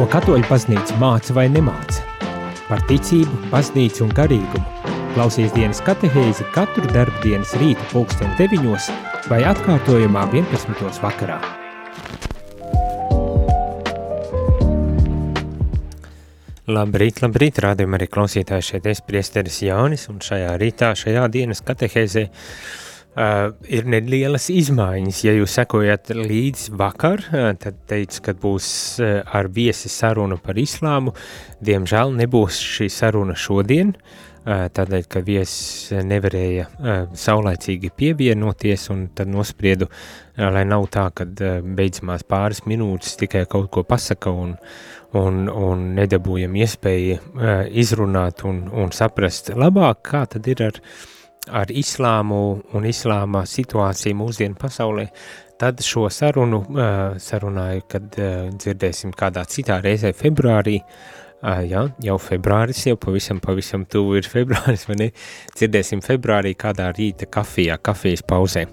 Ko katoļu baznīca māca vai nemāca? Par ticību, baznīcu un garīgumu. Klausies dienas katehēzi katru darbdienas rīta pulksten 9 vai atkārtojumā 11. vakarā. Labrīt, labrīt, rādījumā arī klausītāji šeit es priesteris Jānis un šajā rītā, šajā dienas katehēzē Uh, ir nelielas izmaiņas. Ja jūs sekojat līdz vakar, uh, tad teicu, ka būs uh, ar viesi saruna par islāmu. Diemžēl nebūs šī saruna šodien, uh, tādēļ, ka viesis nevarēja uh, saulaicīgi pievienoties, un tad nospriedu, lai nav tā, ka beidzamās pāris minūtes tikai kaut ko pasaka un, un, un nedabūjam iespēju izrunāt un, un saprast labāk, kā tad ir ar ar islāmu un islāma situāciju mūsdienu pasaulē, tad šo sarunu sarunāju, kad dzirdēsim kādā citā reizē februārī, uh, jā, jau februāris, jau pavisam, pavisam tuvu ir februāris, vai ne, dzirdēsim februārī kādā rīta kafijā, kafijas pauzē.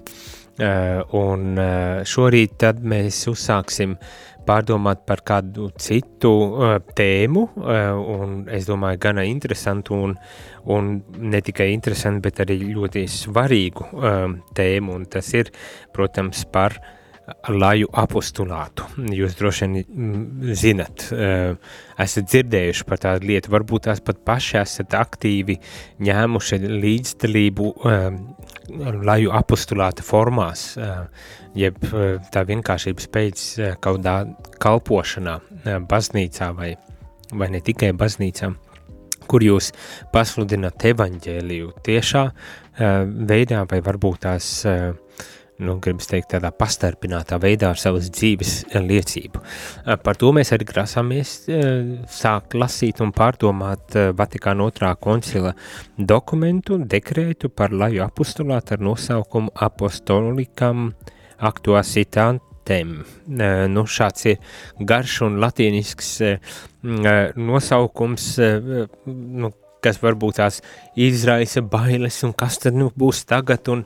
Uh, un uh, šorīt tad mēs uzsāksim pārdomāt par kādu citu uh, tēmu, uh, un es domāju, gana interesantu un, un ne tikai interesantu, bet arī ļoti svarīgu uh, tēmu, un tas ir, protams, par laju apostulātu. Jūs droši vien mm, zinat, esat dzirdējuši par tādu lietu, varbūt tās pat paši esat aktīvi ņēmuši līdzdalību laju apostulāta formās, eh, jeb tā vienkāršības pēc kaut kādā kalpošanā baznīcā vai, vai ne tikai baznīcā, kur jūs pasludināt evaņģēliju tiešā veidā vai varbūt tās uh, nu, gribas teikt, tādā pastarpinātā veidā ar savas dzīves eh, liecību. Eh, par to mēs arī grasāmies eh, sākt lasīt un pārdomāt Vatikāna otrā koncila dokumentu, dekrētu par laju apostulātu ar nosaukumu apostolikam aktuasitantem. Nu, šāds ir garš un latīnisks nosaukums, nu, kas varbūt tās izraisa bailes un kas tad nu būs tagad un,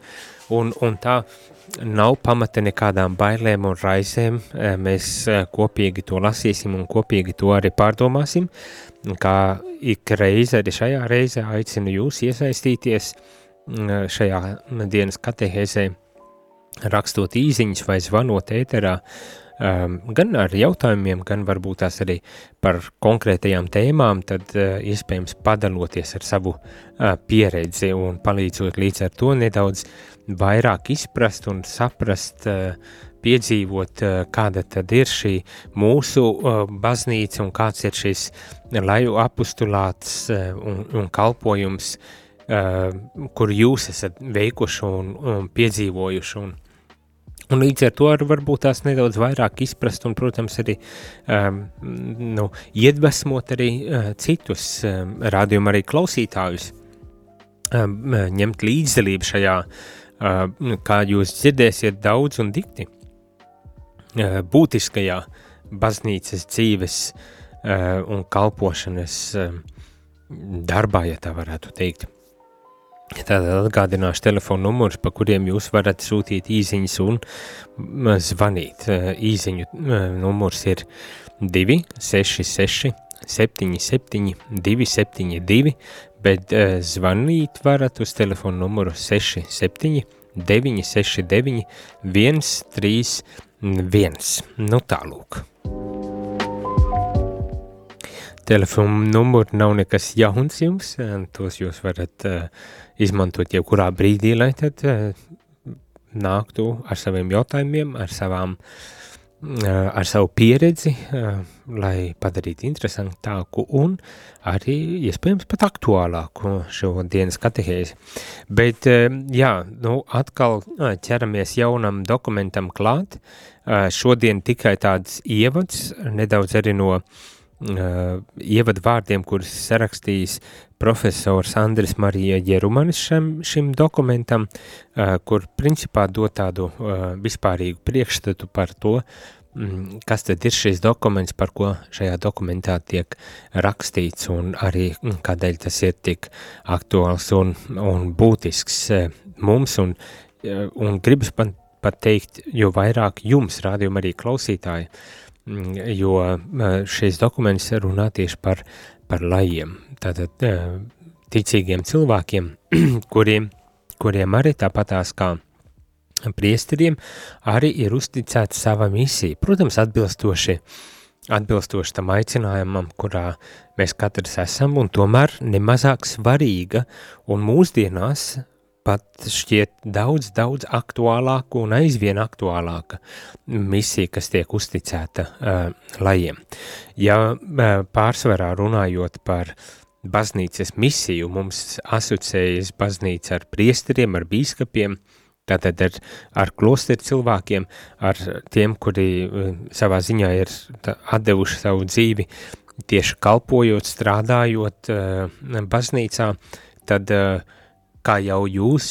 un, un tā nav pamata nekādām bailēm un raizēm. E, mēs e, kopīgi to lasīsim un kopīgi to arī pārdomāsim. Kā ik reize, arī šajā reizē aicinu jūs iesaistīties šajā dienas katehēzē, rakstot īziņas vai zvanot ēterā, um, gan ar jautājumiem, gan varbūt tās arī par konkrētajām tēmām, tad uh, iespējams padaloties ar savu uh, pieredzi un palīdzot līdz ar to nedaudz vairāk izprast un saprast, uh, piedzīvot, uh, kāda tad ir šī mūsu uh, baznīca un kāds ir šis laju apustulāts uh, un, un kalpojums, uh, kur jūs esat veikuši un, un piedzīvojuši un Un līdz ar to ar varbūt tās nedaudz vairāk izprast un, protams, arī um, nu, iedvesmot arī uh, citus um, rādījumu arī klausītājus, um, ņemt līdzdalību šajā, uh, kā jūs dzirdēsiet daudz un dikti, uh, būtiskajā baznīcas dzīves uh, un kalpošanas uh, darbā, ja tā varētu teikt. Tātad atgādināšu telefonu numurus, pa kuriem jūs varat sūtīt īziņas un zvanīt. Īziņu numurs ir 266 77 272, bet zvanīt varat uz telefonu numuru 67 969 131. Nu tālūk. Telefona numuri nav nekas jauns jums, tos jūs varat uh, izmantot jebkurā brīdī, lai tad uh, nāktu ar saviem jautājumiem, ar savām, uh, ar savu pieredzi, lai padarītu interesantāku un arī, iespējams, pat aktuālāku šo dienas katehēzi. Bet, jā, nu, atkal ķeramies jaunam dokumentam klāt, šodien tikai tāds ievads, nedaudz arī no uh, ievadu vārdiem, kurus sarakstījis profesors Andris Marija Jerumanis šim, šim dokumentam, uh, kur principā dod tādu uh, vispārīgu priekšstatu par to, mm, kas tad ir šis dokuments, par ko šajā dokumentā tiek rakstīts un arī mm, kādēļ tas ir tik aktuāls un, un būtisks uh, mums un, uh, un gribas pat, pat teikt, jo vairāk jums, rādījumi arī klausītāji, jo šis dokuments runā tieši par, par lajiem, tātad ticīgiem cilvēkiem, kuriem, kuriem arī tāpatās kā priesteriem arī ir uzticēta sava misija, protams, atbilstoši, atbilstoši tam aicinājumam, kurā mēs katrs esam, un tomēr nemazāk svarīga, un mūsdienās pat šķiet daudz, daudz aktuālāka un aizvien aktuālāka misija, kas tiek uzticēta uh, lajiem. Ja uh, pārsvarā runājot par baznīcas misiju, mums asociējas baznīca ar priesteriem, ar bīskapiem, Tātad ar, ar klosteru cilvēkiem, ar tiem, kuri uh, savā ziņā ir atdevuši savu dzīvi tieši kalpojot, strādājot uh, baznīcā, tad, uh, kā jau jūs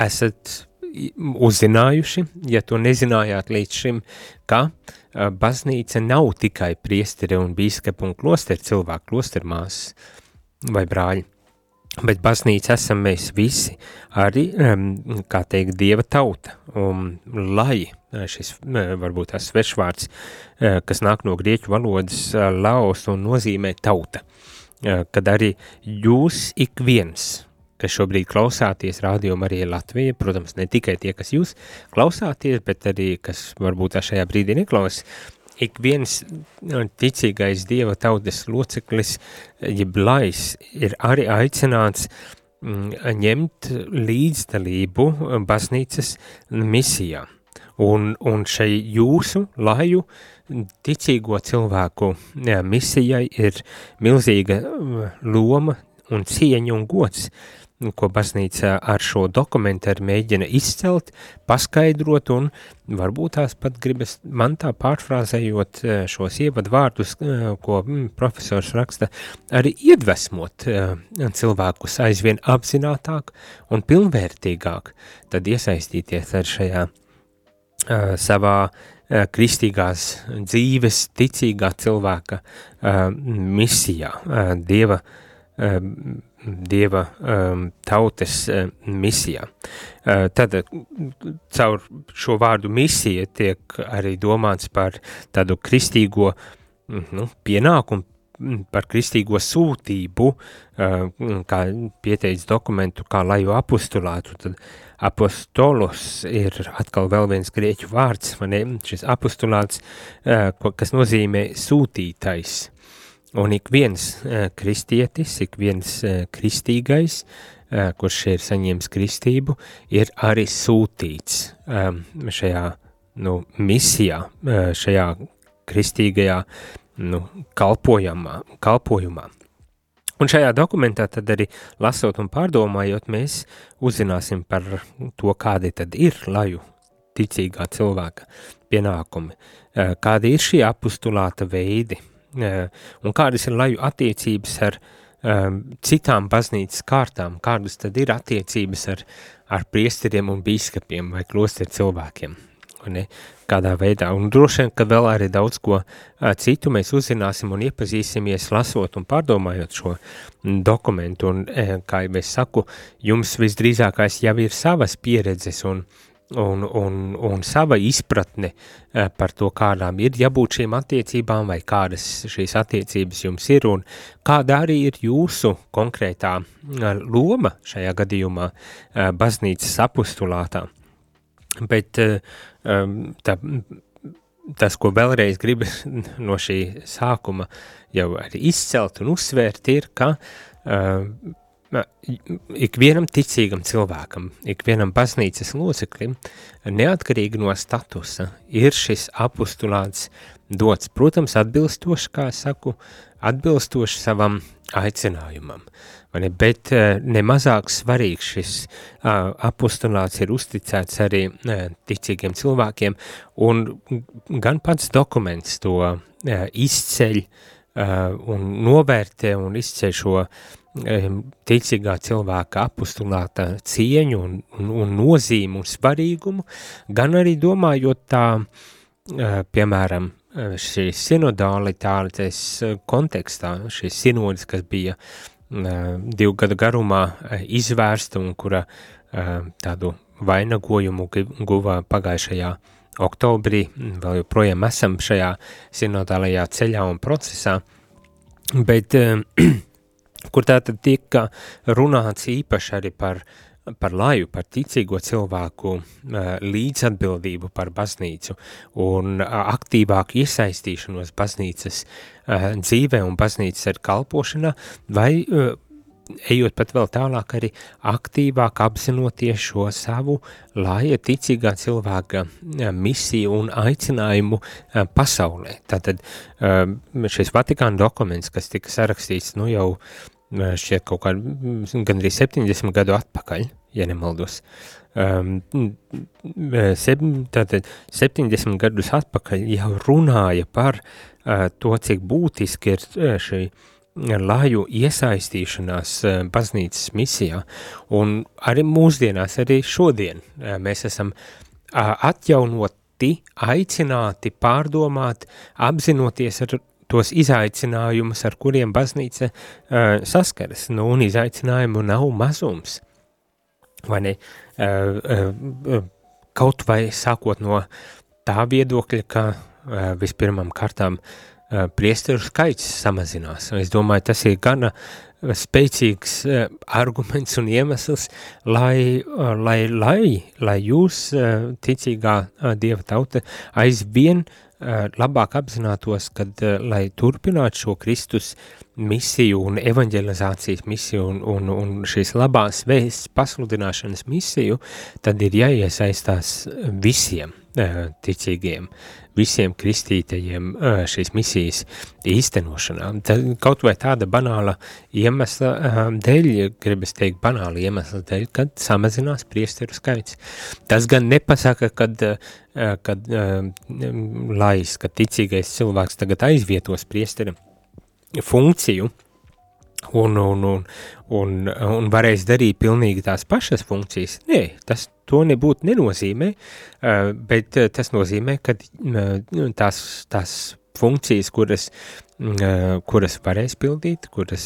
esat uzzinājuši, ja to nezinājāt līdz šim, ka baznīca nav tikai priesteri un bīskapi un klosteru cilvēku, klostermās vai brāļi, Bet baznīca esam mēs visi, arī, kā teikt, dieva tauta, un lai šis varbūt tas svešvārds, kas nāk no grieķu valodas laos un nozīmē tauta, kad arī jūs ik viens, kas šobrīd klausāties rādījumu arī Latvija, protams, ne tikai tie, kas jūs klausāties, bet arī, kas varbūt šajā brīdī neklausās, ik viens ticīgais Dieva tautas loceklis, jeb lais, ir arī aicināts mm, ņemt līdzdalību baznīcas misijā. Un, un šai jūsu laju ticīgo cilvēku jā, misijai ir milzīga mm, loma un cieņa un gods, ko baznīca ar šo dokumentu arī mēģina izcelt, paskaidrot un varbūt tās pat gribas man tā pārfrāzējot eh, šos ievadu vārdus, eh, ko mm, profesors raksta, arī iedvesmot eh, cilvēkus aizvien apzinātāk un pilnvērtīgāk, tad iesaistīties ar šajā savā kristīgās dzīves, ticīgā cilvēka misijā, Dieva Dieva um, tautas uh, misijā. Tad caur šo vārdu misija tiek arī domāts par tādu kristīgo mm, nu, pienākumu, mm, par kristīgo sūtību, kā pieteicis dokumentu, kā laju apostulātu, tad apostolos ir atkal vēl viens grieķu vārds, man šis apostulāts, kas nozīmē sūtītais. Un ik viens uh, kristietis, ik viens uh, kristīgais, uh, kurš ir saņēmis kristību, ir arī sūtīts um, šajā nu, misijā, šajā kristīgajā nu, kalpojumā, kalpojumā. Un šajā dokumentā tad arī lasot un pārdomājot, mēs uzzināsim par to, kādi tad ir laju ticīgā cilvēka pienākumi, kādi ir šie apustulāta veidi, un kādas ir laju attiecības ar citām baznīcas kārtām, kādas tad ir attiecības ar, ar priesteriem un bīskapiem vai klosteru cilvēkiem. Ne, kādā veidā, un droši vien, ka vēl arī daudz ko citu mēs uzzināsim un iepazīsimies lasot un pārdomājot šo dokumentu, un, kā jau es saku, jums visdrīzākais jau ir savas pieredzes un uh, un, un, un sava izpratne eh, par to, kādām ir jābūt šīm attiecībām, vai kādas šīs attiecības jums ir, un kāda arī ir jūsu konkrētā eh, loma šajā gadījumā eh, baznīcas apustulātā. Bet tā, tas, ko vēlreiz gribas no šī sākuma jau arī izcelt un uzsvērt, ir, ka ikvienam ticīgam cilvēkam, ikvienam baznīcas loceklim, neatkarīgi no statusa, ir šis apustulāts dots, protams, atbilstoši, kā saku, atbilstoši savam aicinājumam, ne, bet eh, nemazāk svarīgs šis apustulāts ir uzticēts arī uh, ticīgiem cilvēkiem, un gan pats dokuments to uh, izceļ un novērtē un izceļ šo uh, ticīgā cilvēka apustulāta cieņu un, un, un nozīmu un svarīgumu, gan arī domājot tā, piemēram, šīs sinodalitātes kontekstā, šīs sinodas, kas bija divu gadu garumā izvērsta un kura tādu vainagojumu guva pagājušajā oktobrī, vēl joprojām esam šajā sinodālajā ceļā un procesā, bet kur tātad tika runāts īpaši arī par, par laju, par ticīgo cilvēku līdzatbildību par baznīcu un aktīvāku iesaistīšanos baznīcas dzīvē un baznīcas ar kalpošanā, vai ejot pat vēl tālāk, arī aktīvāk apzinoties šo savu laja ticīgā cilvēka misiju un aicinājumu pasaulē. Tātad šis Vatikāna dokuments, kas tika sarakstīts nu jau šķiet kaut kā gandrīz 70 gadu atpakaļ, ja nemaldos, tātad 70 gadus atpakaļ jau runāja par to, cik būtiski ir šī laju iesaistīšanās eh, baznīcas misijā, un arī mūsdienās, arī šodien eh, mēs esam atjaunoti, aicināti pārdomāt, apzinoties ar tos izaicinājumus, ar kuriem baznīca uh, saskaras, nu, un izaicinājumu nav mazums, vai ne, kaut vai sākot no tā viedokļa, ka vispirmām kārtām uh, priesteru skaits samazinās. Es domāju, tas ir gana spēcīgs arguments un iemesls, lai, lai, lai, lai jūs, ticīgā dieva tauta, aizvien labāk apzinātos, kad, lai turpinātu šo Kristus misiju un evanģelizācijas misiju un, un, un šīs labās vēsts pasludināšanas misiju, tad ir jāiesaistās visiem ticīgiem, visiem kristītajiem šīs misijas īstenošanā. Tad kaut vai tāda banāla iemesla dēļ, gribas teikt banāla iemesla dēļ, kad samazinās priesteru skaits. Tas gan nepasaka, kad, kad lais, ka ticīgais cilvēks tagad aizvietos priesteru funkciju, un, un, un, un, un varēs darīt pilnīgi tās pašas funkcijas. Nē, tas to nebūtu nenozīmē, eh, bet eh, tas nozīmē, ka eh, tās, tās funkcijas, kuras, kuras varēs pildīt, kuras,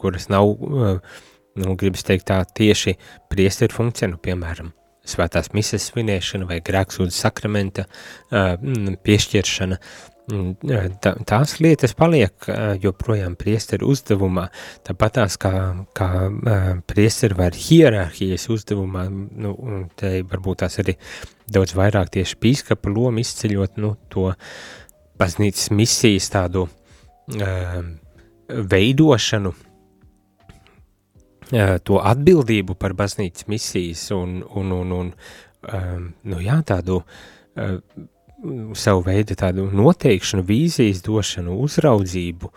kuras nav, nu, gribas teikt tā, tieši priesteru funkcija, nu, piemēram, svētās mises svinēšana vai grēksūdas sakramenta piešķiršana, tās lietas paliek joprojām priesteru uzdevumā, tāpat tās kā, kā priesteri var hierarhijas uzdevumā, nu, te varbūt tās arī daudz vairāk tieši bīskapa lomu izceļot, nu, to baznīcas misijas tādu uh, veidošanu, uh, to atbildību par baznīcas misijas un, un, un, un um, nu jā, tādu uh, savu veidu tādu noteikšanu, vīzijas došanu, uzraudzību,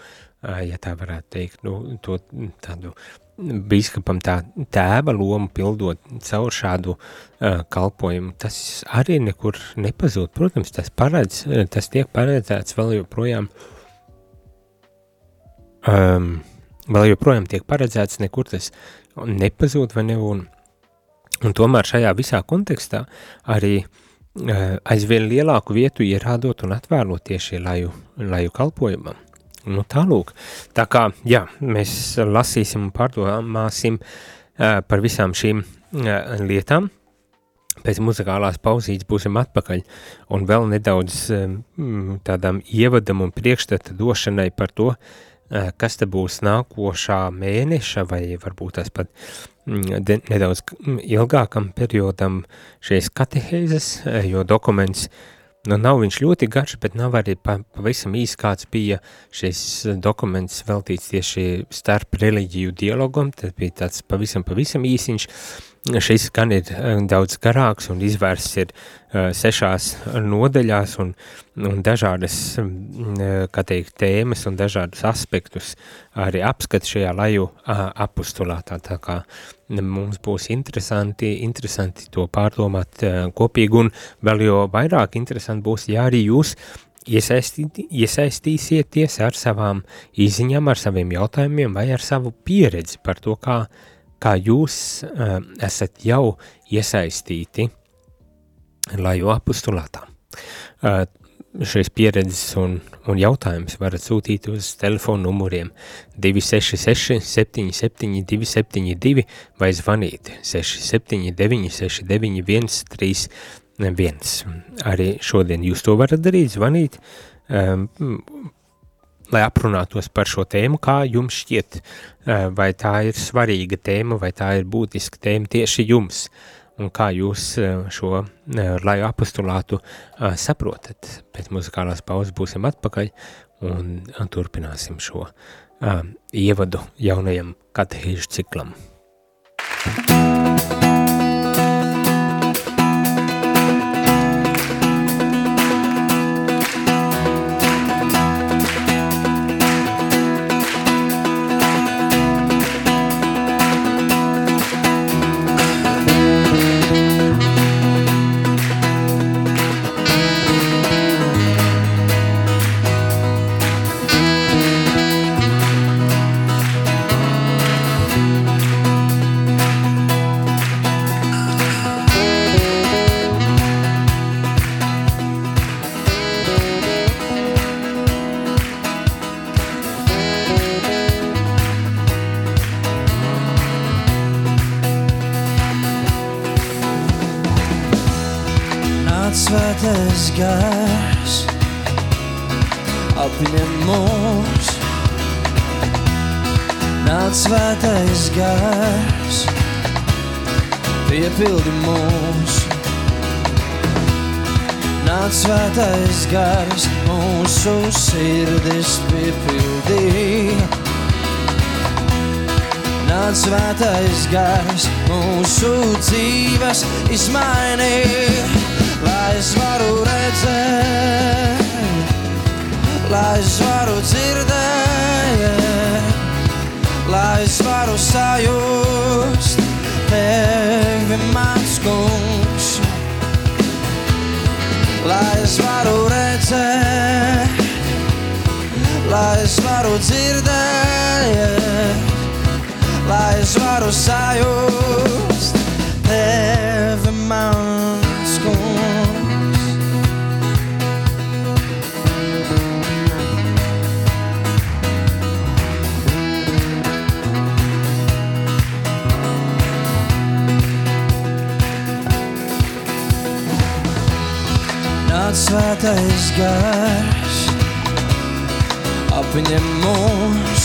ja tā varētu teikt, nu, to tādu bīskapam tā tēva lomu pildot caur šādu uh, kalpojumu, tas arī nekur nepazūd. Protams, tas paredz, tas tiek paredzēts vēl joprojām, um, vēl joprojām tiek paredzēts, nekur tas nepazūd vai ne, un, un tomēr šajā visā kontekstā arī uh, aizvien lielāku vietu ierādot un atvēlot tieši laju, laju kalpojumam. Nu, tālūk, tā kā, jā, mēs lasīsim un pārdomāsim uh, par visām šīm uh, lietām, pēc muzikālās pauzītes būsim atpakaļ un vēl nedaudz um, tādām ievadam un priekšstata došanai par to, uh, kas te būs nākošā mēneša vai varbūt tas pat Mm, nedaudz ilgākam periodam šīs katehēzes, eh, jo dokuments, nu nav viņš ļoti garš, bet nav arī pa, pavisam īs kāds bija šis dokuments veltīts tieši starp reliģiju dialogam, tas bija tāds pavisam, pavisam īsiņš, Šis gan ir eh, daudz garāks un izvērsts ir uh, sešās nodaļās un, un dažādas, uh, kā teikt, tēmas un dažādus aspektus arī apskat šajā laju apustulātā, tā kā mums būs interesanti, interesanti to pārdomāt kopīgi. Un vēl jo vairāk interesanti būs, ja arī jūs iesaistī, iesaistīsieties ar savām izziņām, ar saviem jautājumiem vai ar savu pieredzi par to, kā kā jūs uh, esat jau iesaistīti laju apustulātā. Uh, šīs pieredzes un, un jautājums varat sūtīt uz telefonu numuriem 266 77 272 vai zvanīt 679 69 131 viens. Arī šodien jūs to varat darīt, zvanīt, um, lai aprunātos par šo tēmu, kā jums šķiet, vai tā ir svarīga tēma, vai tā ir būtiska tēma tieši jums, un kā jūs šo laju apostulātu saprotat. Pēc muzikālās pauzes būsim atpakaļ un, turpināsim šo ievadu jaunajam katehīžu ciklam. Nāc svētais gars, mūsu sirdis piepildīja. Nāc svētais gars, mūsu dzīves izmainīja. Lai es varu redzēt, lai es varu dzirdēt, lai es varu sajust tevi mans kungs, lai es varu redzēt, lai es varu dzirdēt, lai es varu sajust tevi mans nāc svētais gars, apņem mūs.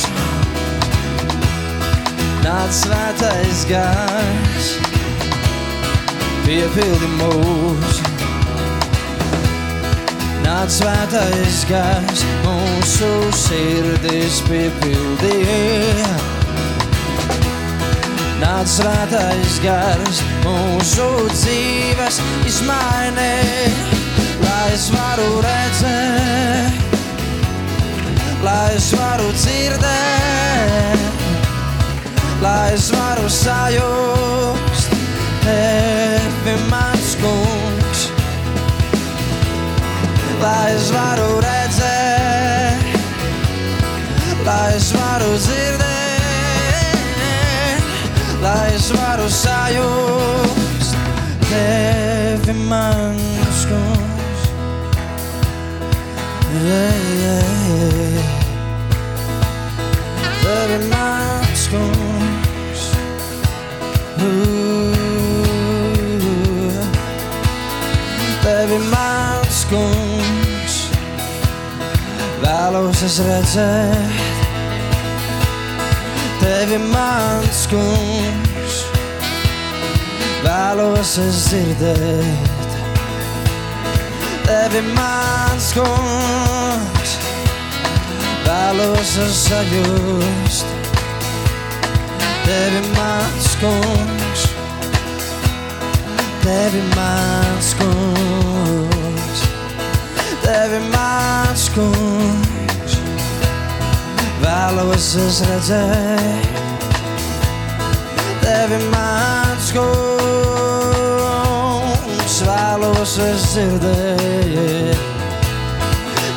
Nāc svētais gars, piepildi mūs. Nāc svētais gars, mūsu sirdis piepildīja. Nāc svētais gars, mūsu dzīves izmainīja lai es varu redzēt, lai es varu dzirdēt, lai es varu sajust tevi mans kungs, lai es varu redzēt, lai es varu dzirdēt, lai es varu sajust tevi mans kungs yeah, yeah. Tevi mans kungs Tevi mans kungs Vēlos es redzēt Tevi mans kungs Vēlos es dzirdēt tevi mans kungs, vēlos es sajust. Tevi mans kungs, tevi mans kungs, tevi mans kungs, vēlos es redzēt. Tevi mans kungs sözüde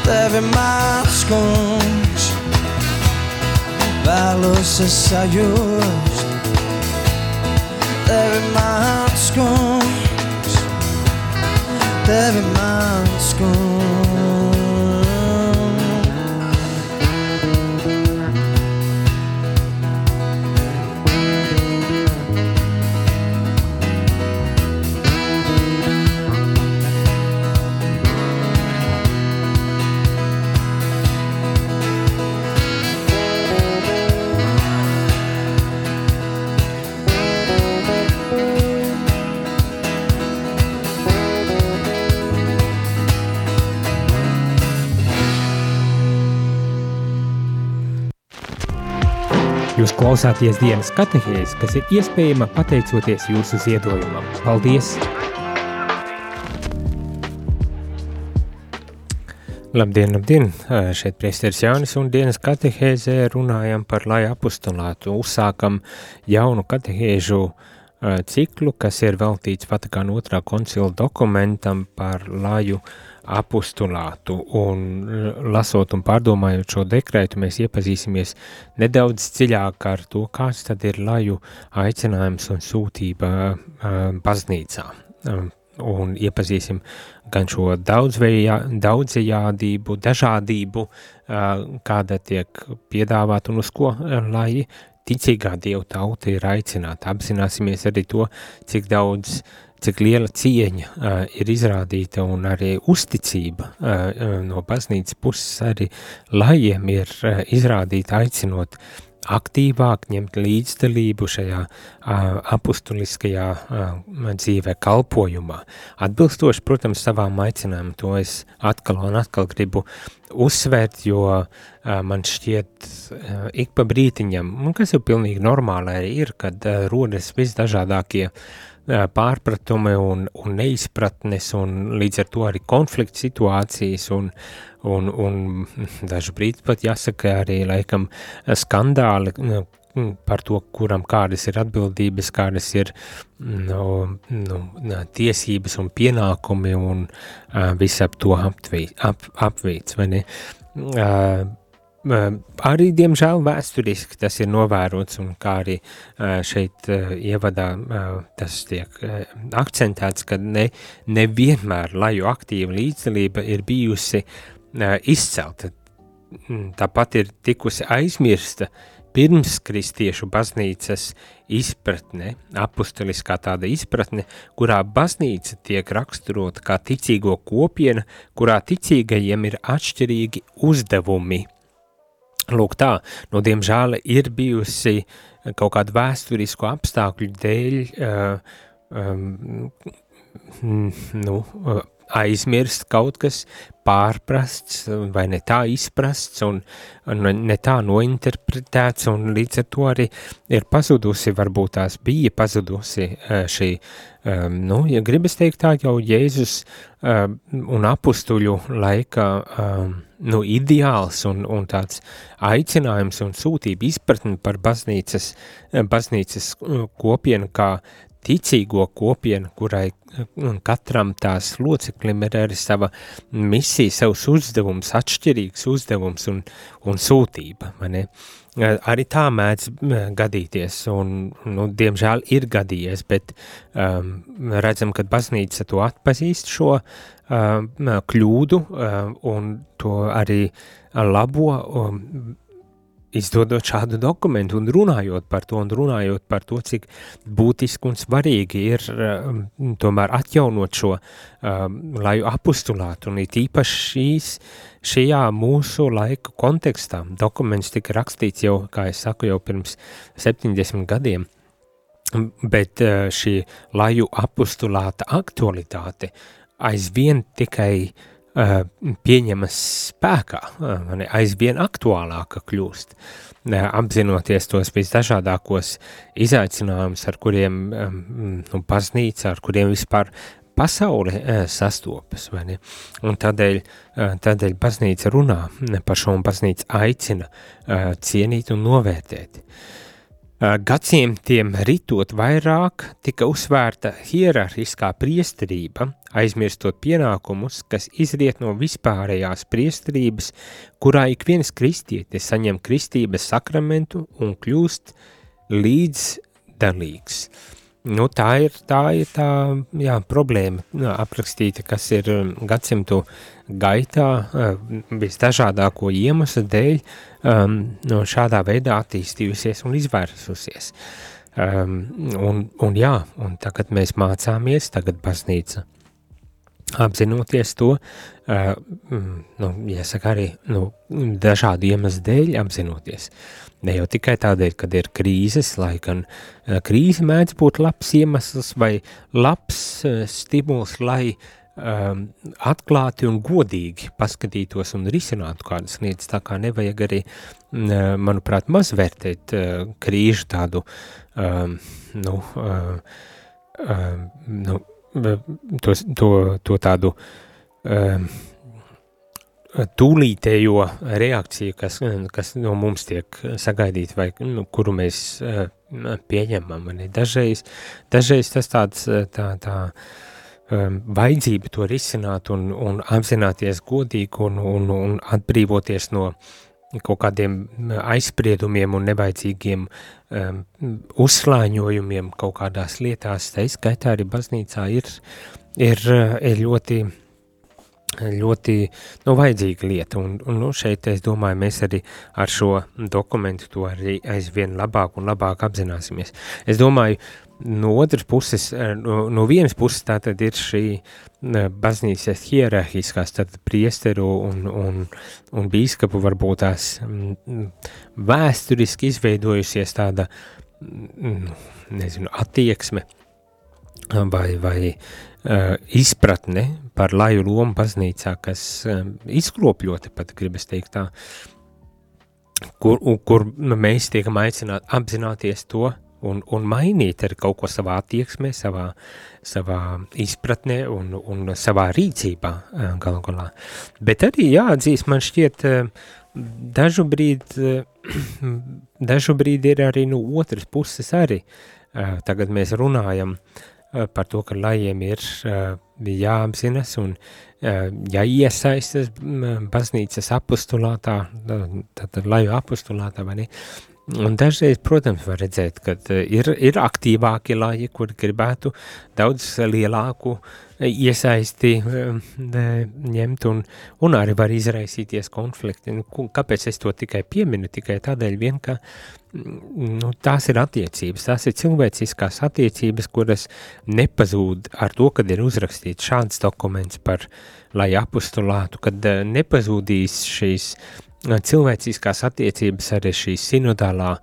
Tevi mačkums Vēlos es sajust Tevi mačkums Tevi mačkums Jūs klausāties dienas katehēs, kas ir iespējama pateicoties jūsu ziedojumam. Paldies! Labdien, labdien! Šeit priesteris Jānis un dienas katehēzē runājam par lai apustulātu. Uzsākam jaunu katehēžu ciklu, kas ir veltīts Vatikāna otrā koncila dokumentam par laju apustulātu, un lasot un pārdomājot šo dekrētu, mēs iepazīsimies nedaudz dziļāk ar to, kāds tad ir laju aicinājums un sūtība baznīcā. Un iepazīsim gan šo daudzajādību, dažādību, kāda tiek piedāvāta un uz ko lai ticīgā dievu tauta ir aicināta. Apzināsimies arī to, cik daudz uh, cik liela cieņa uh, ir izrādīta un arī uzticība uh, no baznīcas puses arī lajiem ir uh, izrādīta aicinot aktīvāk ņemt līdzdalību šajā uh, apustuliskajā uh, dzīvē kalpojumā. Atbilstoši, protams, savām aicinājumam, to es atkal un atkal gribu uzsvērt, jo uh, man šķiet uh, ik pa brītiņam, un kas jau pilnīgi normāli arī ir, kad uh, rodas visdažādākie uh, pārpratumi un, un neizpratnes, un līdz ar to arī konflikts situācijas, un, un, un dažu brīdi pat jāsaka arī laikam skandāli par to, kuram kādas ir atbildības, kādas ir no, no, tiesības un pienākumi un uh, viss ap to apvīts, ap, apvīts, vai ne? Uh, arī, diemžēl, vēsturiski tas ir novērots, un kā arī šeit ievadā tas tiek akcentēts, ka ne, nevienmēr laju aktīva līdzdalība ir bijusi izcelta. Tāpat ir tikusi aizmirsta pirms kristiešu baznīcas izpratne, apustuliskā tāda izpratne, kurā baznīca tiek raksturota kā ticīgo kopiena, kurā ticīgajiem ir atšķirīgi uzdevumi – Lūk, tā, nu, diemžēl ir bijusi kaut kāda vēsturisku apstākļu dēļ, uh, um, nu, aizmirst kaut kas pārprasts vai ne tā izprasts un, un ne tā nointerpretēts un līdz ar to arī ir pazudusi, varbūt tās bija pazudusi šī, um, nu, ja gribas teikt tā, jau Jēzus um, un apustuļu laika nu, ideāls un, un tāds aicinājums un sūtība izpratni par baznīcas, baznīcas kopienu kā ticīgo kopienu, kurai katram tās loceklim ir arī sava misija, savs uzdevums, atšķirīgs uzdevums un, un sūtība, ne? Arī tā mēdz gadīties, un, nu, diemžēl ir gadījies, bet um, redzam, ka baznīca to atpazīst šo um, kļūdu um, un to arī labo, um, izdodot šādu dokumentu un runājot par to, un runājot par to, cik būtiski un svarīgi ir um, tomēr atjaunot šo um, laju apustulātu, un it īpaši šīs, šajā mūsu laika kontekstā. Dokuments tika rakstīts jau, kā es saku, jau pirms 70 gadiem, bet uh, šī laju apustulāta aktualitāte aizvien tikai uh, pieņemas spēkā, eh, aizvien aktuālāka kļūst, eh, apzinoties tos visdažādākos izaicinājumus, ar kuriem nu, baznīca, ar kuriem vispār pasaule sastopas? Un tādēļ, tādēļ baznīca runā par šo un baznīca aicina cienīt un novērtēt. Gadsimtiem ritot vairāk tika uzsvērta hierarhiskā priesterība, aizmirstot pienākumus, kas izriet no vispārējās priesterības, kurā ik viens kristietis saņem kristības sakramentu un kļūst līdzdalīgs. Nu, tā ir tā, ir tā jā, problēma jā, aprakstīta, kas ir gadsimtu gaitā visdažādāko iemeslu dēļ um, no šādā veidā attīstījusies un izvērsusies. Um, un, un jā, un tagad mēs mācāmies, tagad baznīca apzinoties to, uh, nu, jāsaka arī, nu, dažādu iemeslu dēļ apzinoties. Ne jau tikai tādēļ, kad ir krīzes, lai gan uh, krīze mēdz būt labs iemesls vai labs uh, stimuls, lai um, atklāti un godīgi paskatītos un risinātu kādas lietas, tā kā nevajag arī, manuprāt, mazvērtēt uh, krīžu tādu, um, nu, uh, uh, nu, to, to, to tādu um, tūlītējo reakciju, kas, kas no mums tiek sagaidīta vai nu, kuru mēs uh, pieņemam. Dažreiz, dažreiz tas tāds tā, tā um, vajadzība to risināt un, un apzināties godīgi un, un, un atbrīvoties no kaut kādiem aizspriedumiem un nevajadzīgiem um, uzslāņojumiem kaut kādās lietās, tā izskaitā arī baznīcā ir, ir, ir ļoti ļoti nu, vajadzīga lieta, un, un nu, šeit es domāju, mēs arī ar šo dokumentu to arī aizvien labāk un labāk apzināsimies. Es domāju, no otras puses, no, no vienas puses tā tad ir šī baznīcas hierarhiskās, tad priesteru un, un, un bīskapu varbūt tās vēsturiski izveidojusies tāda, nezinu, attieksme vai, vai izpratne par laju lomu baznīcā, kas um, izkropļota pat, gribas teikt tā, kur, kur mēs tiekam aicināti apzināties to un, un mainīt ar kaut ko savā attieksmē, savā, savā izpratnē un, un savā rīcībā uh, galu galā. Bet arī jāatzīst, man šķiet, dažu brīdi, dažu brīdi ir arī no otras puses arī. Tagad mēs runājam uh, Eh, par to, ka lajiem ir eh, jāapzinas un eh, jāiesaistas baznīcas apostulātā, tātad laju apostulātā, vai ne? Un dažreiz, protams, var redzēt, ka ir, ir aktīvāki laji, kuri gribētu daudz lielāku iesaisti ņemt un, un arī var izraisīties konflikti. Nu, kāpēc es to tikai pieminu? Tikai tādēļ vien, ka nu, tās ir attiecības, tās ir cilvēciskās attiecības, kuras nepazūd ar to, kad ir uzrakstīts šāds dokuments par lai apustulātu, kad eh, nepazūdīs šīs eh, cilvēciskās attiecības arī šī sinodālā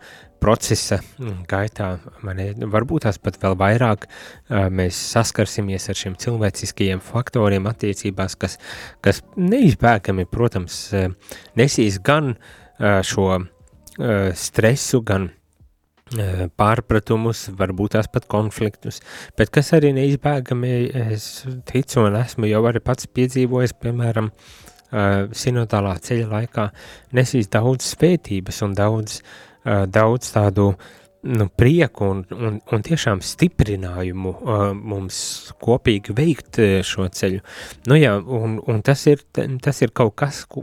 procesa mm, gaitā, mani, varbūt tās pat vēl vairāk eh, mēs saskarsimies ar šiem cilvēciskajiem faktoriem attiecībās, kas, kas neizbēgami, protams, nesīs gan šo stresu, gan eh, pārpratumus, varbūt tās pat konfliktus, bet kas arī neizbēgami, es ticu un esmu jau arī pats piedzīvojis, piemēram, eh, sinodālā ceļa laikā, nesīs daudz svētības un daudz, daudz tādu uh, nu, prieku un, un, un tiešām stiprinājumu uh, mums kopīgi veikt uh, šo ceļu. Nu jā, un, un tas, ir, tas ir kaut kas, ku,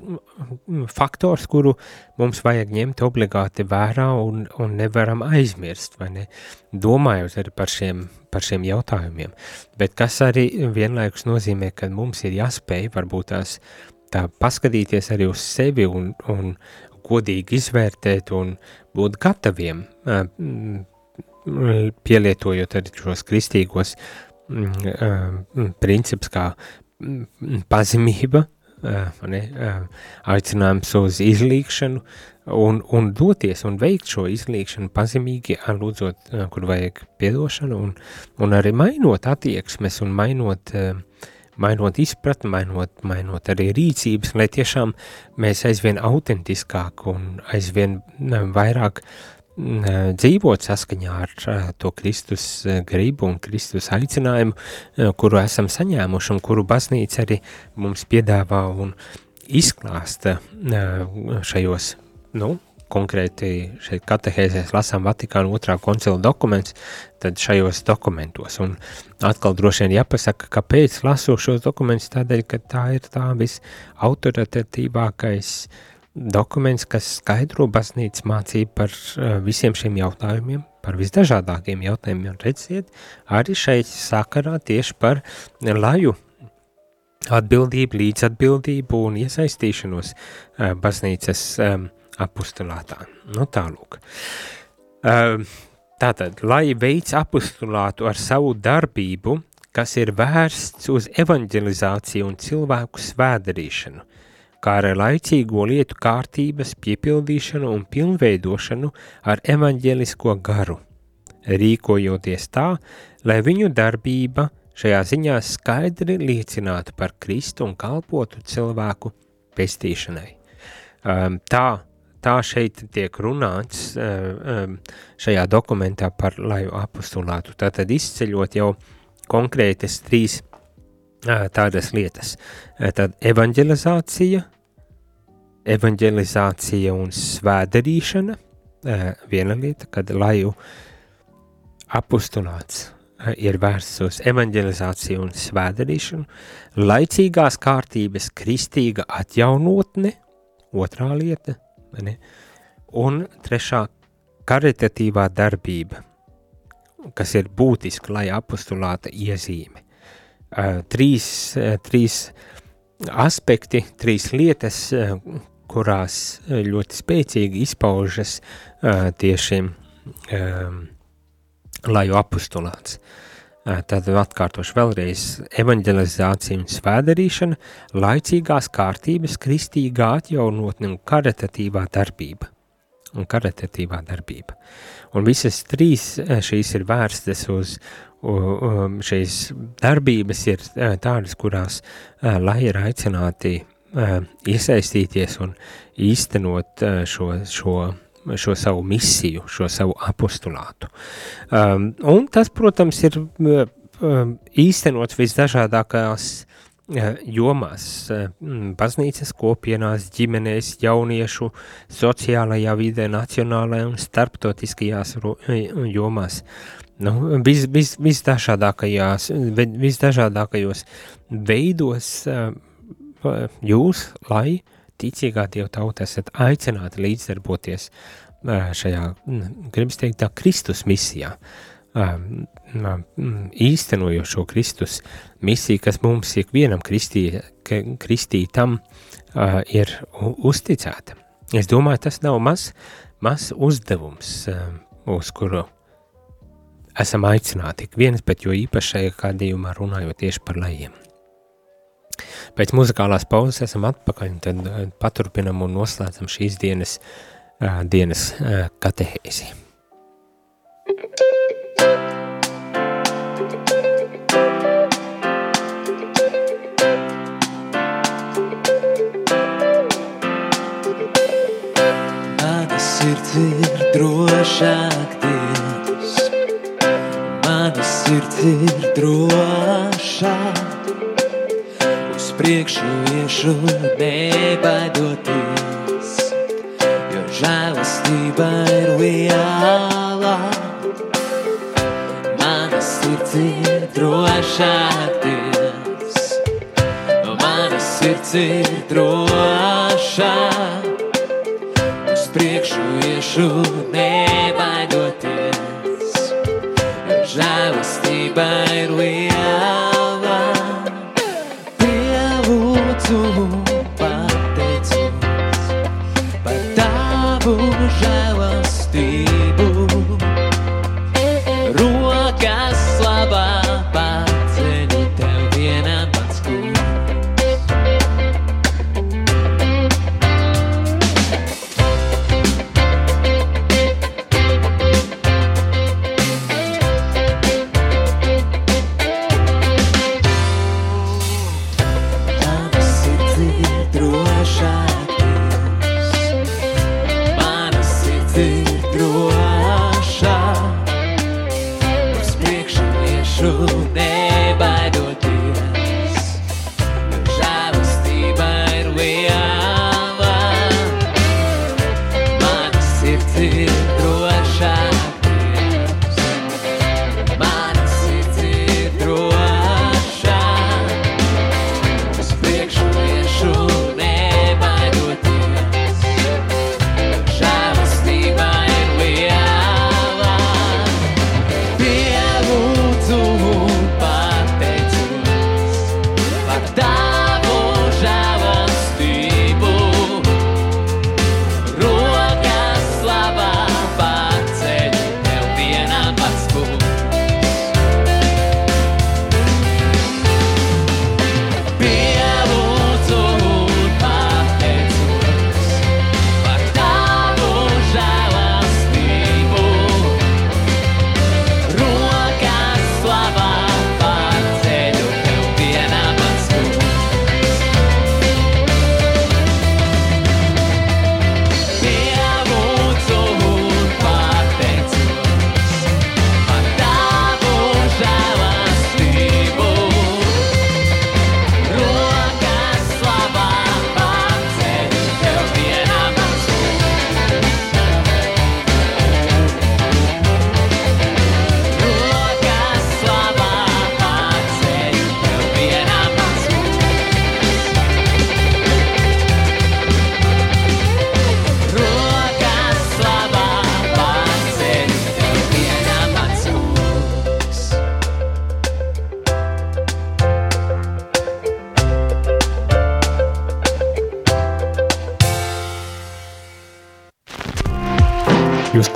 faktors, kuru mums vajag ņemt obligāti vērā un, un nevaram aizmirst, vai ne? Domājot arī par šiem, par šiem jautājumiem. Bet kas arī vienlaikus nozīmē, ka mums ir jāspēj varbūt tās tā paskatīties arī uz sevi un, un, godīgi izvērtēt un būt gataviem, pielietojot arī šos kristīgos principus kā pazemība, ne, aicinājums uz izlīkšanu un, un doties un veikt šo izlīkšanu pazemīgi, lūdzot, kur vajag piedošanu un, un arī mainot attieksmes un mainot uh, mainot izpratni, mainot, mainot arī rīcības, lai tiešām mēs aizvien autentiskāk un aizvien vairāk dzīvot saskaņā ar to Kristus gribu un Kristus aicinājumu, kuru esam saņēmuši un kuru baznīca arī mums piedāvā un izklāsta šajos, nu, konkrēti šeit katehēzēs lasām Vatikāna otrā koncila dokuments, tad šajos dokumentos. Un atkal droši vien jāpasaka, kāpēc lasu šos dokumentus, tādēļ, ka tā ir tā visautoritatīvākais dokuments, kas skaidro baznīcas mācību par uh, visiem šiem jautājumiem, par visdažādākiem jautājumiem, un redziet, arī šeit sakarā tieši par laju atbildību, līdzatbildību un iesaistīšanos uh, baznīcas um, apustulātā. Nu tālūk. Uh, tātad, lai veids apustulātu ar savu darbību, kas ir vērsts uz evanģelizāciju un cilvēku svēdarīšanu, kā arī laicīgo lietu kārtības piepildīšanu un pilnveidošanu ar evaņģelisko garu, rīkojoties tā, lai viņu darbība šajā ziņā skaidri liecinātu par Kristu un kalpotu cilvēku pestīšanai. Um, tā, tā šeit tiek runāts um, šajā dokumentā par laju apostulātu. Tātad izceļot jau konkrētas trīs uh, tādas lietas. Uh, tad evanģelizācija, evanģelizācija un svēdarīšana, uh, viena lieta, kad laju apostulāts ir vērsts uz evanģelizāciju un svēdarīšanu, laicīgās kārtības kristīga atjaunotne, otrā lieta, ne? un trešā karitatīvā darbība, kas ir būtiska, lai apostulāta iezīme. Uh, trīs, uh, trīs aspekti, trīs lietas, uh, kurās ļoti spēcīgi izpaužas uh, tieši uh, laju apustulāts. Tad atkārtošu vēlreiz evanģelizācija un svēdarīšana, laicīgās kārtības, kristīgā atjaunotne un karitatīvā darbība. Un karitatīvā darbība. Un visas trīs šīs ir vērstas uz, šīs darbības ir tādas, kurās lai ir aicināti iesaistīties un īstenot šo, šo šo savu misiju, šo savu apostulātu. Um, un tas, protams, ir um, īstenots visdažādākajās uh, jomās, uh, baznīcas kopienās, ģimenēs, jauniešu, sociālajā vidē, nacionālajā un starptautiskajās jomās. Nu, vis, vis, visdažādākajās, visdažādākajos veidos uh, jūs, lai ticīgā Dieva tauta esat aicināti līdzdarboties šajā, gribas teikt, tā Kristus misijā, īstenojot šo Kristus misiju, kas mums ikvienam kristī, kristītam ir uzticēta. Es domāju, tas nav maz, maz uzdevums, uz kuru esam aicināti ik viens, bet jo īpašajā gadījumā runājot tieši par lejiem. Pēc muzikālās pauzes esam atpakaļ, un tad uh, paturpinam un noslēdzam šīs dienas, uh, dienas uh, katehēzi. Sirds ir drošāk Dievs, mana sirds ir drošāk priekšu iešu nebaidoties, jo žēlastība ir liela. Mana sirds ir drošāk Dievs, no manas sirds ir drošāk, uz priekšu iešu nebaidoties, jo žēlastība ir liela.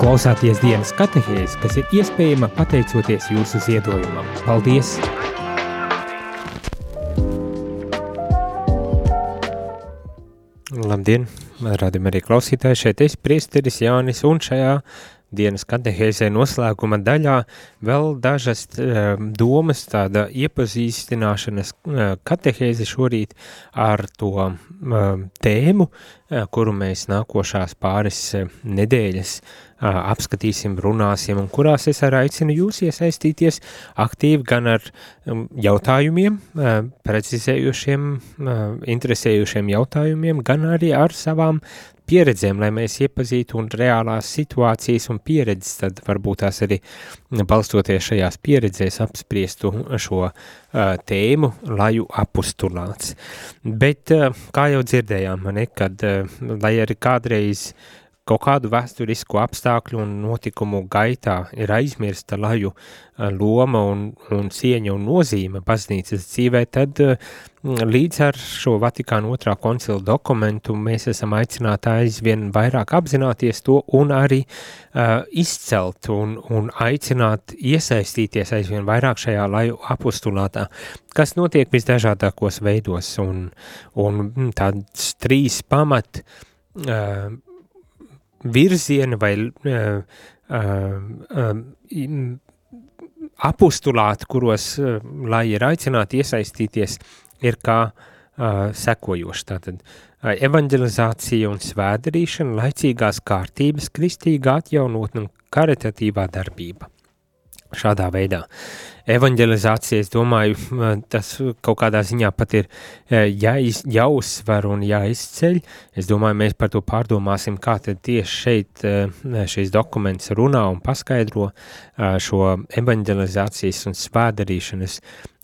Klausāties dienas katehēs, kas ir iespējama pateicoties jūsu ziedojumam. Paldies! Labdien, rādījumā arī klausītāji, šeit es priesteris Jānis un šajā dienas katehēzē noslēguma daļā vēl dažas uh, domas, tāda iepazīstināšanas uh, katehēze šorīt ar to uh, tēmu, kuru mēs nākošās pāris nedēļas apskatīsim, runāsim un kurās es arī aicinu jūs iesaistīties aktīvi gan ar um, jautājumiem, precizējušiem, interesējušiem jautājumiem, gan arī ar savām pieredzēm, lai mēs iepazītu un reālās situācijas un pieredzes, tad varbūt tās arī balstoties šajās pieredzēs apspriestu šo uh, tēmu laju apustulāts. Bet, uh, kā jau dzirdējām, ne, kad, uh, lai arī kādreiz kaut kādu vēsturisku apstākļu un notikumu gaitā ir aizmirsta laju loma un, un cieņa un nozīme baznīcas dzīvē, tad līdz ar šo Vatikāna otrā koncila dokumentu mēs esam aicināti aizvien vairāk apzināties to un arī uh, izcelt un, un aicināt iesaistīties aizvien vairāk šajā laju apostulātā, kas notiek visdažādākos veidos un, un tāds trīs pamat uh, virzieni vai uh, uh, um, apustulāti, kuros, uh, lai ir aicināti iesaistīties, ir kā uh, sekojoši. Tātad uh, evanģelizācija un svēdarīšana, laicīgās kārtības, kristīga atjaunotne un karitatīvā darbība. Šādā veidā. Evangelizācija, es domāju, tas kaut kādā ziņā pat ir jāiz, jāuzsver un jāizceļ. Es domāju, mēs par to pārdomāsim, kā tieši šeit šīs dokuments runā un paskaidro šo evangelizācijas un svēdarīšanas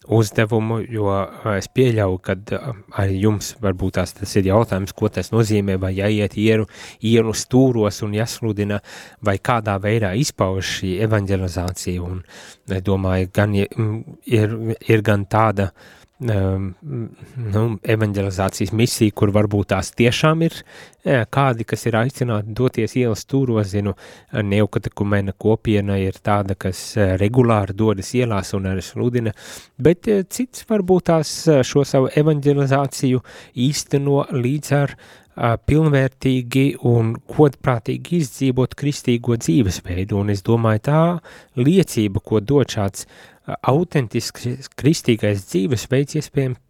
uzdevumu, jo es pieļauju, ka arī jums varbūt tās tas ir jautājums, ko tas nozīmē, vai jāiet ieru, ieru stūros un jāsludina, vai kādā veidā izpauž šī evanģelizācija, un es domāju, gan ir, ir gan tāda uh, nu, evanģelizācijas misija, kur varbūt tās tiešām ir kādi, kas ir aicināti doties ielas stūros, zinu, neukatekumena kopiena ir tāda, kas regulāri dodas ielās un arī sludina, bet cits varbūt tās šo savu evanģelizāciju īsteno līdz ar pilnvērtīgi un kodprātīgi izdzīvot kristīgo dzīvesveidu, un es domāju, tā liecība, ko dod šāds autentisks kristīgais dzīvesveids iespējams,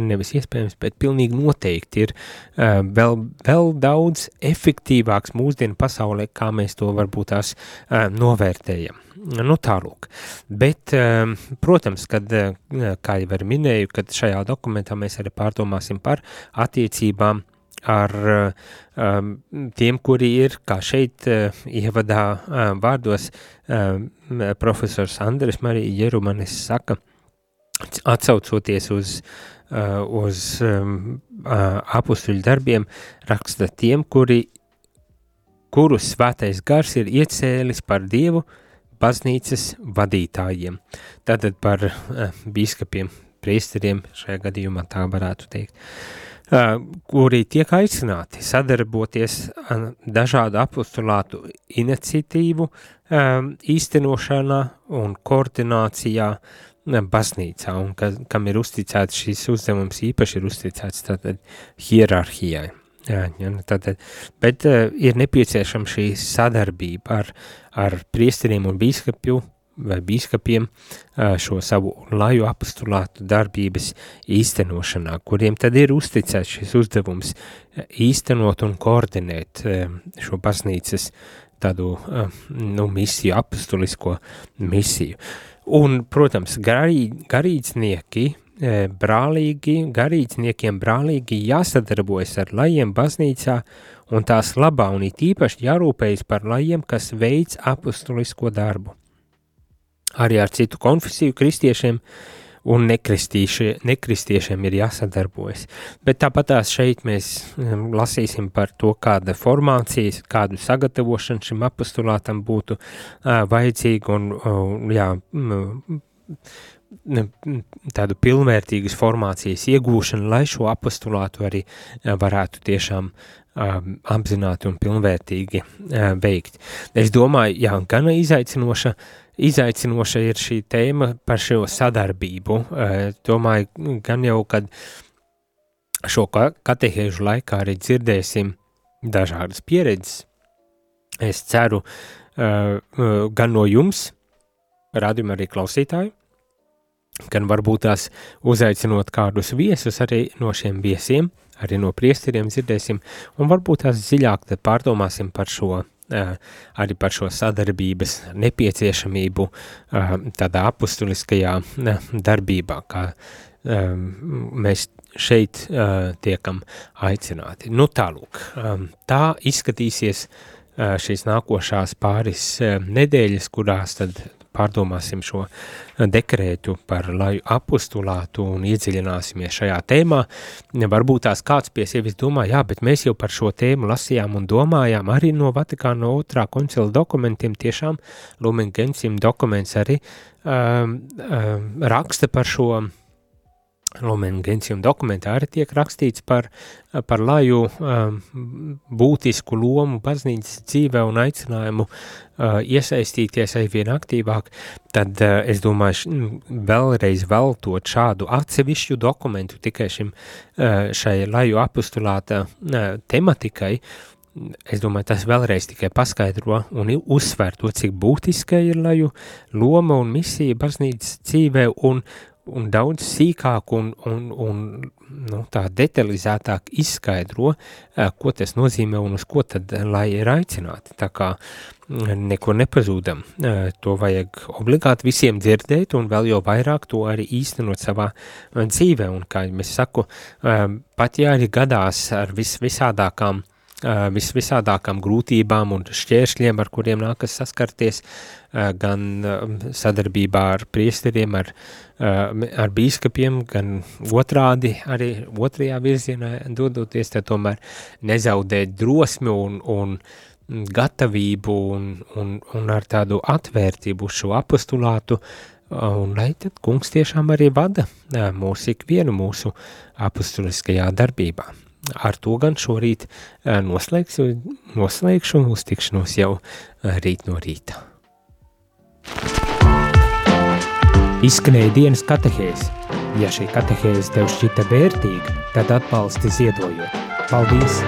nevis iespējams, bet pilnīgi noteikti ir vēl, vēl daudz efektīvāks mūsdienu pasaulē, kā mēs to varbūt tās novērtējam. Nu tālūk, bet, protams, kad, kā jau arī minēju, kad šajā dokumentā mēs arī pārdomāsim par attiecībām ar um, tiem, kuri ir, kā šeit uh, ievadā uh, vārdos, uh, profesors Andres Marija Jerumanis saka, atsaucoties uz, uh, uz um, uh, apustuļu darbiem, raksta tiem, kuri, kurus svētais gars ir iecēlis par Dievu baznīcas vadītājiem. Tātad par uh, bīskapiem, priesteriem, šajā gadījumā tā varētu teikt. Uh, kuri tiek aicināti sadarboties dažādu apostulātu iniciatīvu īstenošanā un koordinācijā baznīcā, un ka, kam ir uzticēts šīs uzdevums īpaši ir uzticēts tātad hierarhijai. Jā, jā, nu tātad, bet ir nepieciešama šī sadarbība ar, ar priesteriem un bīskapju vai bīskapiem šo savu laju apstulātu darbības īstenošanā, kuriem tad ir uzticēts šis uzdevums īstenot un koordinēt šo baznīcas tādu nu, misiju, apustulisko misiju. Un, protams, garī, garīdznieki, brālīgi, garīdzniekiem brālīgi jāsadarbojas ar lajiem baznīcā un tās labā un it īpaši jārūpējas par lajiem, kas veids apustulisko darbu arī ar citu konfesiju kristiešiem un nekristiešiem ir jāsadarbojas. Bet tāpatās šeit mēs lasīsim par to, kāda formācijas, kādu sagatavošanu šim apostulātam būtu uh, vajadzīga un, uh, jā, tādu pilnvērtīgas formācijas iegūšanu, lai šo apostulātu arī varētu tiešām um, apzināti un pilnvērtīgi uh, veikt. Es domāju, jā, gan izaicinoša, izaicinoša ir šī tēma par šo sadarbību. Uh, domāju, gan jau, kad šo katehēžu laikā arī dzirdēsim dažādas pieredzes. Es ceru, uh, uh, gan no jums, radījuma arī klausītāju, gan varbūt tās uzaicinot kādus viesus arī no šiem viesiem, arī no priesteriem dzirdēsim, un varbūt tās dziļāk pārdomāsim par šo, arī par šo sadarbības nepieciešamību tādā apustuliskajā darbībā, kā mēs šeit tiekam aicināti. Nu tālūk, tā izskatīsies šīs nākošās pāris nedēļas, kurās tad pārdomāsim šo dekrētu par laju apustulātu un iedziļināsimies šajā tēmā. Varbūt tās kāds pie sevis domā, jā, bet mēs jau par šo tēmu lasījām un domājām arī no Vatikāna otrā koncila dokumentiem, tiešām Lumen Gentium dokuments arī um, um, raksta par šo Lumen Gentium dokumentā arī tiek rakstīts par, par laju um, būtisku lomu baznīcas dzīvē un aicinājumu uh, iesaistīties aizvien aktīvāk, tad uh, es domāju, vēlreiz veltot šādu atsevišķu dokumentu tikai šim, uh, šai laju apustulāta tematikai, es domāju, tas vēlreiz tikai paskaidro un uzsver to, cik būtiska ir laju loma un misija baznīcas dzīvē un, un daudz sīkāk un, un, un nu, tā detalizētāk izskaidro, ko tas nozīmē un uz ko tad lai ir aicināti. Tā kā neko nepazūdam, to vajag obligāti visiem dzirdēt un vēl jau vairāk to arī īstenot savā dzīvē. Un kā mēs saku, pat ja arī gadās ar vis, visādākām visvisādākām grūtībām un šķēršļiem, ar kuriem nākas saskarties, gan sadarbībā ar priesteriem, ar, ar bīskapiem, gan otrādi arī otrajā virzienā dodoties, tad tomēr nezaudēt drosmi un, un gatavību un, un, un ar tādu atvērtību šo apostulātu, un lai tad kungs tiešām arī vada mūsu ikvienu mūsu apostuliskajā darbībā. Ar to gan šorīt noslēgšu, noslēgšu uz tikšanos jau rīt no rīta. Izskanēja dienas katehēs. Ja šī katehēze tev šķita vērtīga, tad atbalsti ziedojot. Paldies!